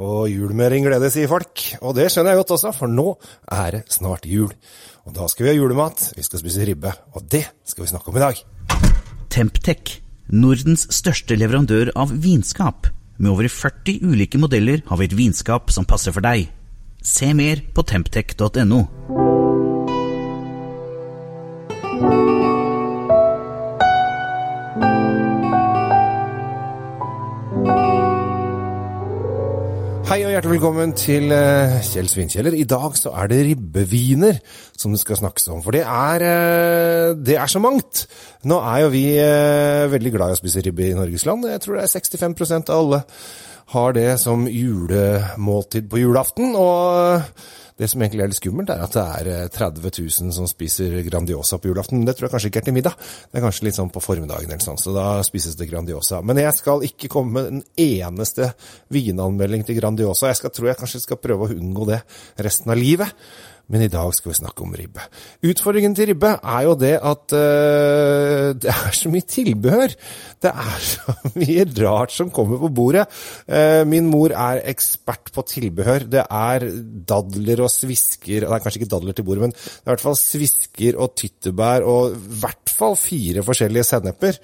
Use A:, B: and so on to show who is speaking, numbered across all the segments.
A: Og jul med ring glede, sier folk. Og det skjønner jeg godt også, for nå er det snart jul. Og da skal vi ha julemat, vi skal spise ribbe, og det skal vi snakke om i dag.
B: Temptec, Nordens største leverandør av vinskap. Med over 40 ulike modeller har vi et vinskap som passer for deg. Se mer på temptec.no.
A: velkommen til eh, Kjell Svinkjeller. I dag så er det ribbeviner som det skal snakkes om. For det er, eh, det er så mangt. Nå er jo vi eh, veldig glad i å spise ribbe i Norges land. Jeg tror det er 65% av alle har det som julemåltid på julaften. Og det som egentlig er litt skummelt, er at det er 30 000 som spiser Grandiosa på julaften. Men det tror jeg kanskje ikke er til middag. Det er kanskje litt sånn på formiddagen eller sånn, så da spises det Grandiosa. Men jeg skal ikke komme med en eneste vinanmelding til Grandiosa. Jeg skal, tror jeg kanskje skal prøve å unngå det resten av livet. Men i dag skal vi snakke om ribbe. Utfordringen til ribbe er jo det at uh, det er så mye tilbehør. Det er så mye rart som kommer på bordet. Uh, min mor er ekspert på tilbehør. Det er dadler og svisker Det er kanskje ikke dadler til bordet, men det er i hvert fall svisker og tyttebær og i hvert fall fire forskjellige senneper.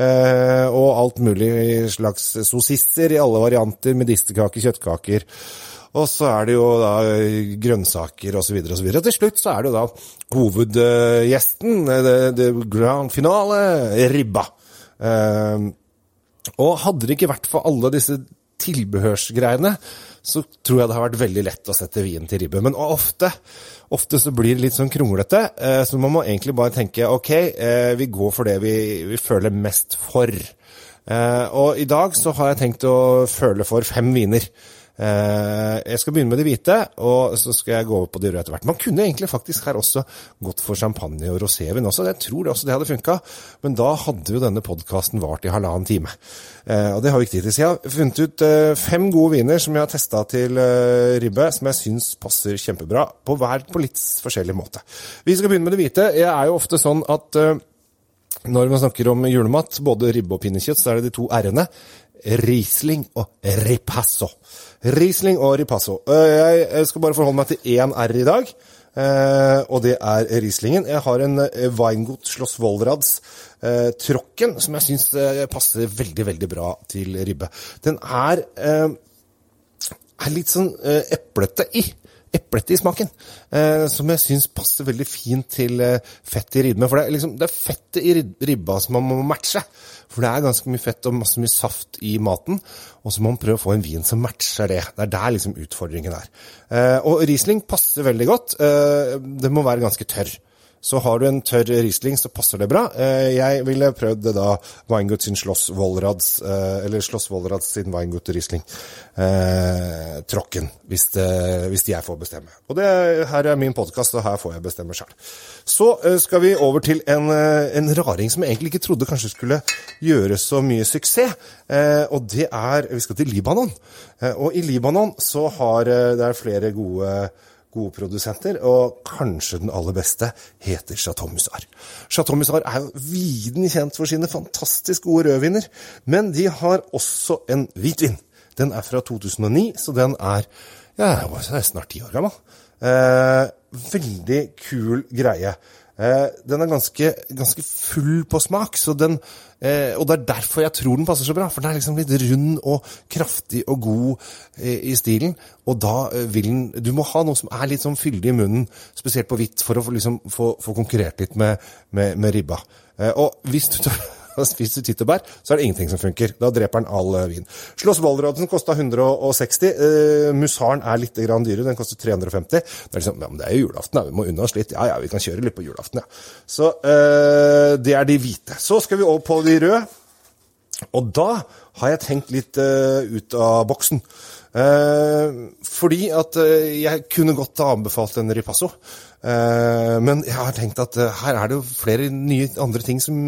A: Uh, og alt mulig slags sossisser i alle varianter, medisterkaker, kjøttkaker. Og så er det jo da grønnsaker osv. osv. Og og til slutt så er det jo da hovedgjesten, det, det grand finale, ribba. Uh, og hadde det ikke vært for alle disse tilbehørsgreiene, så tror jeg det har vært veldig lett å sette vin til ribbe. Men ofte, ofte så blir det litt sånn kronglete, uh, så man må egentlig bare tenke ok, uh, vi går for det vi, vi føler mest for. og i dag så har jeg tenkt å føle for fem viner. Jeg skal begynne med de hvite, og så skal jeg gå over på de røde etter hvert. Man kunne egentlig faktisk her også gått for champagne og rosévin også. Jeg tror det også det hadde funka, men da hadde jo denne podkasten vart i halvannen time. Og det har vi ikke tid til. Så jeg har funnet ut fem gode viner som jeg har testa til ribbe, som jeg syns passer kjempebra, på hver på litt forskjellig måte. Vi skal begynne med det hvite. Jeg er jo ofte sånn at når man snakker om julemat, både ribbe og pinnekjøtt, så er det de to r-ene. Riesling og ripasso. Riesling og ripasso. Jeg skal bare forholde meg til én R i dag, og det er Rieslingen. Jeg har en Weingut Schloss Wolrads Trocken som jeg syns passer veldig, veldig bra til ribbe. Den er, er litt sånn eplete i eplete i smaken, eh, som jeg syns passer veldig fint til eh, fett i ribben. For det er, liksom, det er fettet i ribba som man må matche. For det er ganske mye fett og masse mye saft i maten, og så må man prøve å få en vin som matcher det. Det er der liksom utfordringen er. Eh, og Riesling passer veldig godt. Eh, det må være ganske tørr. Så har du en tørr Riesling, så passer det bra. Jeg ville prøvd da Weingut sin Schloss Wollrads, eller Schloss Wollrads sin Weingut Riesling. Eh, tråkken, hvis, det, hvis jeg får bestemme. Og det, her er min podkast, og her får jeg bestemme sjøl. Så skal vi over til en, en, raring som jeg egentlig ikke trodde kanskje skulle gjøre så mye suksess. Eh, og det er Vi skal til Libanon. Eh, og i Libanon så har det er flere gode gode produsenter, og kanskje den aller beste heter Chateau Musar. Chateau Musar er jo viden kjent for sine fantastisk gode rødviner, men de har også en hvitvin. Den er fra 2009, så den er, ja, snart ti år gammel. Eh, veldig kul greie. Eh, den er ganske, ganske, full på smak, den, eh, og det er derfor jeg tror den passer så bra. For den er liksom litt rund og kraftig og god eh, i stilen. Og da vil den Du må ha noe som er litt sånn fyldig i munnen, spesielt på hvitt, for å liksom, få, få, konkurrert litt med, med, med ribba. og hvis du tar Spiser tyttebær, så er det ingenting som funker. Da dreper den all vin. Slåss Wallrodsen kosta 160. Uh, Musaren er litt grann dyrere, den koster 350. Det er liksom, ja, men det er jo julaften, da. vi må unna oss litt. Ja ja, vi kan kjøre litt på julaften, ja. Så uh, det er de hvite. Så skal vi over på de røde. Og da har jeg tenkt litt uh, ut av boksen. Uh, fordi at uh, jeg kunne godt ha anbefalt en ripasso. Eh, men jeg har tenkt at her er det jo flere nye andre ting som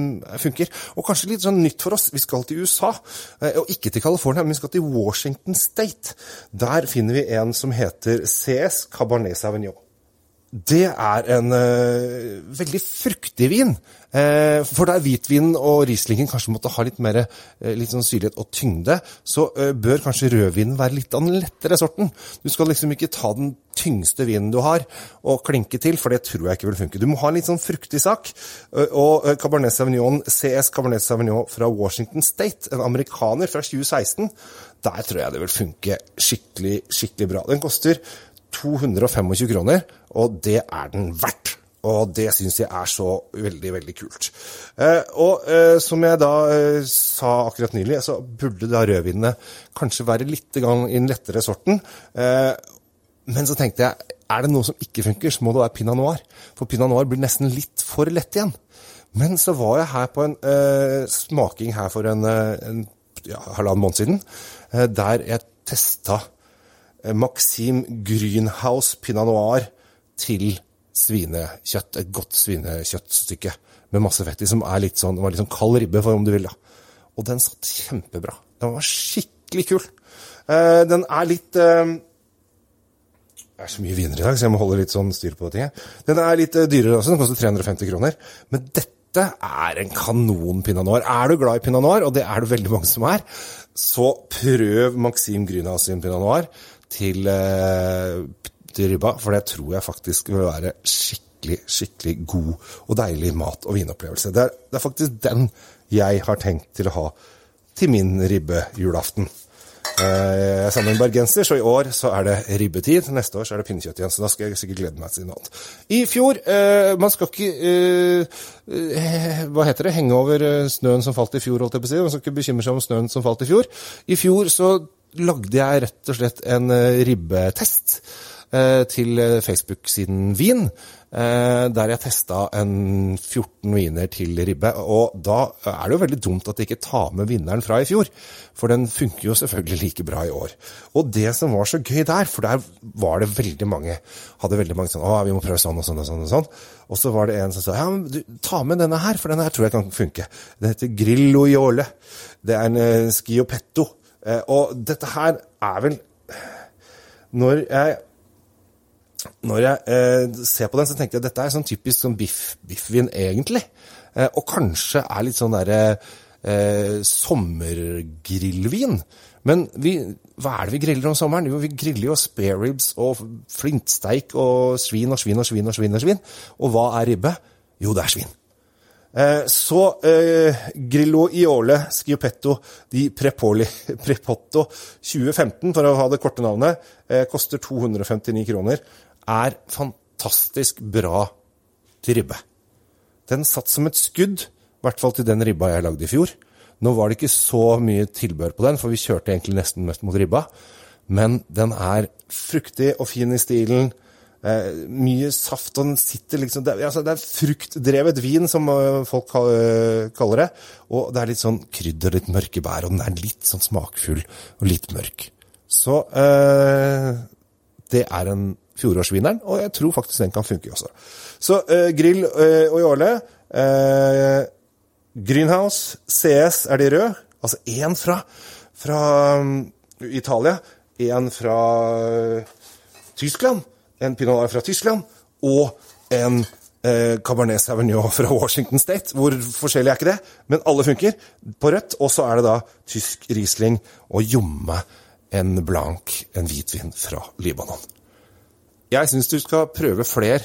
A: funker. Og kanskje litt sånn nytt for oss. Vi skal til USA, og ikke til California, men vi skal til Washington State. Der finner vi en som heter CS Cabarnet Sauvignon. Det er en uh, veldig fruktig vin. Uh, for der hvitvinen og rieslingen kanskje måtte ha litt mer uh, litt sånn syrlighet og tyngde, så bør kanskje rødvinen være litt av den lettere sorten. Du skal liksom ikke ta den tyngste vinen du har og klinke til, for det tror jeg ikke vil funke. Du må ha en litt sånn fruktig sak. Og Cabernet Sauvignon, CS Cabernet Sauvignon fra Washington State, en amerikaner fra 2016, der tror jeg det vil funke skikkelig, skikkelig bra. Den koster 225 kroner, og det er den verdt. Og det syns jeg er så veldig, veldig kult. Eh, og eh, som jeg da eh, sa akkurat nylig, så burde da rødvinene kanskje være litt i den lettere sorten. Eh, men så tenkte jeg, er det noe som ikke funker, så må det være pinot noir. For pinot noir blir nesten litt for lett igjen. Men så var jeg her på en eh, smaking her for en, eh, en ja, halvannen måned siden, der jeg testa Maxim Grünhaus Pinot Noir til svinekjøtt. Et godt svinekjøttstykke med masse fett i, som er litt sånn, var litt sånn kald ribbe, for om du vil. da. Og den satt kjempebra. Den var skikkelig kul. Eh, den er litt eh, Det er så mye viner i dag, så jeg må holde litt sånn styr på ting. Den er litt dyrere også, den koster 350 kroner. Men dette er en kanon pinot noir. Er du glad i pinot noir, og det er det veldig mange som er, så prøv Maxim Grünhaus sin pinot noir til, eh, til ribba, for det tror jeg faktisk vil være skikkelig, skikkelig god og deilig mat- og vinopplevelse. Det er, det er faktisk den jeg har tenkt til å ha til min ribbejulaften. Eh, jeg sammen med en bergenser, så i år så er det ribbetid. Neste år så er det pinnekjøtt igjen, så da skal jeg sikkert glede meg til noe annet. I fjor eh, Man skal ikke eh, eh, Hva heter det? Henge over snøen som falt i fjor, holdt jeg på å si. Man skal ikke bekymre seg om snøen som falt i fjor. I fjor så lagde jeg rett og slett en eh, ribbetest eh, til eh, Facebook-siden Vin, der jeg testa en 14 viner til ribbe. Og da er det jo veldig dumt at de ikke tar med vinneren fra i fjor, for den funker jo selvfølgelig like bra i år. Og det som var så gøy der, for der var det veldig mange hadde veldig mange sånn Å, vi må prøve sånn og sånn og sånn. Og sånn. Og så var det en som sa ja, men du, ta med denne her, for denne her tror jeg kan funke. Den heter Grillo Iole. Det er en Schiopetto Eh, og dette her er vel Når jeg når jeg eh, ser på den, så tenker jeg at dette er sånn typisk sånn biff, biffvin, egentlig. Eh, og kanskje er litt sånn derre eh, sommergrillvin. Men vi, hva er det vi griller om sommeren? Jo, vi griller jo spareribs og flintsteik og svin og svin og svin og svin. Og svin. Og hva er ribbe? Jo, det er svin. Eh, så eh, Grillo Iole Schiopetto di Prepoli, Prepotto 2015, for å ha det korte navnet, eh, koster 259 kroner. Er fantastisk bra til ribbe. Den satt som et skudd, i hvert fall til den ribba jeg lagde i fjor. Nå var det ikke så mye tilbør på den, for vi kjørte egentlig nesten mest mot ribba. Men den er fruktig og fin i stilen. Eh, mye saft, og den sitter liksom Det, altså, det er fruktdrevet vin, som uh, folk uh, kaller det. Og det er litt sånn krydder, litt mørke bær, og den er litt sånn smakfull og litt mørk. Så eh, det er en fjorårsvineren, og jeg tror faktisk den kan funke også. Så grill og jåle. Greenhouse, CS er de røde. Altså én fra, fra um, Italia, én fra Tyskland en pinot fra Tyskland og en eh, Cabernet Sauvignon fra Washington State. Hvor forskjellig er ikke det? Men alle funker på rødt. Og så er det da tysk Riesling og jomme en blank, en hvitvin fra Libanon. Jeg syns du skal prøve fler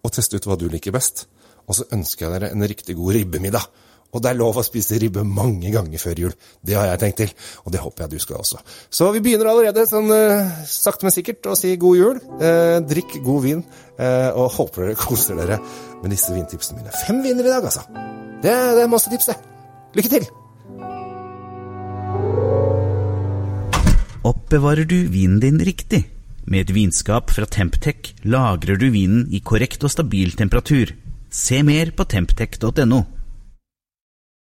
A: og teste ut hva du liker best. Og så ønsker jeg dere en riktig god ribbemiddag. Og det er lov å spise ribbe mange ganger før jul. Det har jeg tenkt til, og det håper jeg du skal også. Så vi begynner allerede sånn uh, sakte, men sikkert å si god jul. Uh, drikk god vin, uh, og håper dere koser dere med disse vintipsene mine. Fem viner i dag, altså. Det, det er masse tips, det. Lykke til!
B: Oppbevarer du vinen din riktig? Med et vinskap fra Temptec lagrer du vinen i korrekt og stabil temperatur. Se mer på temptec.no.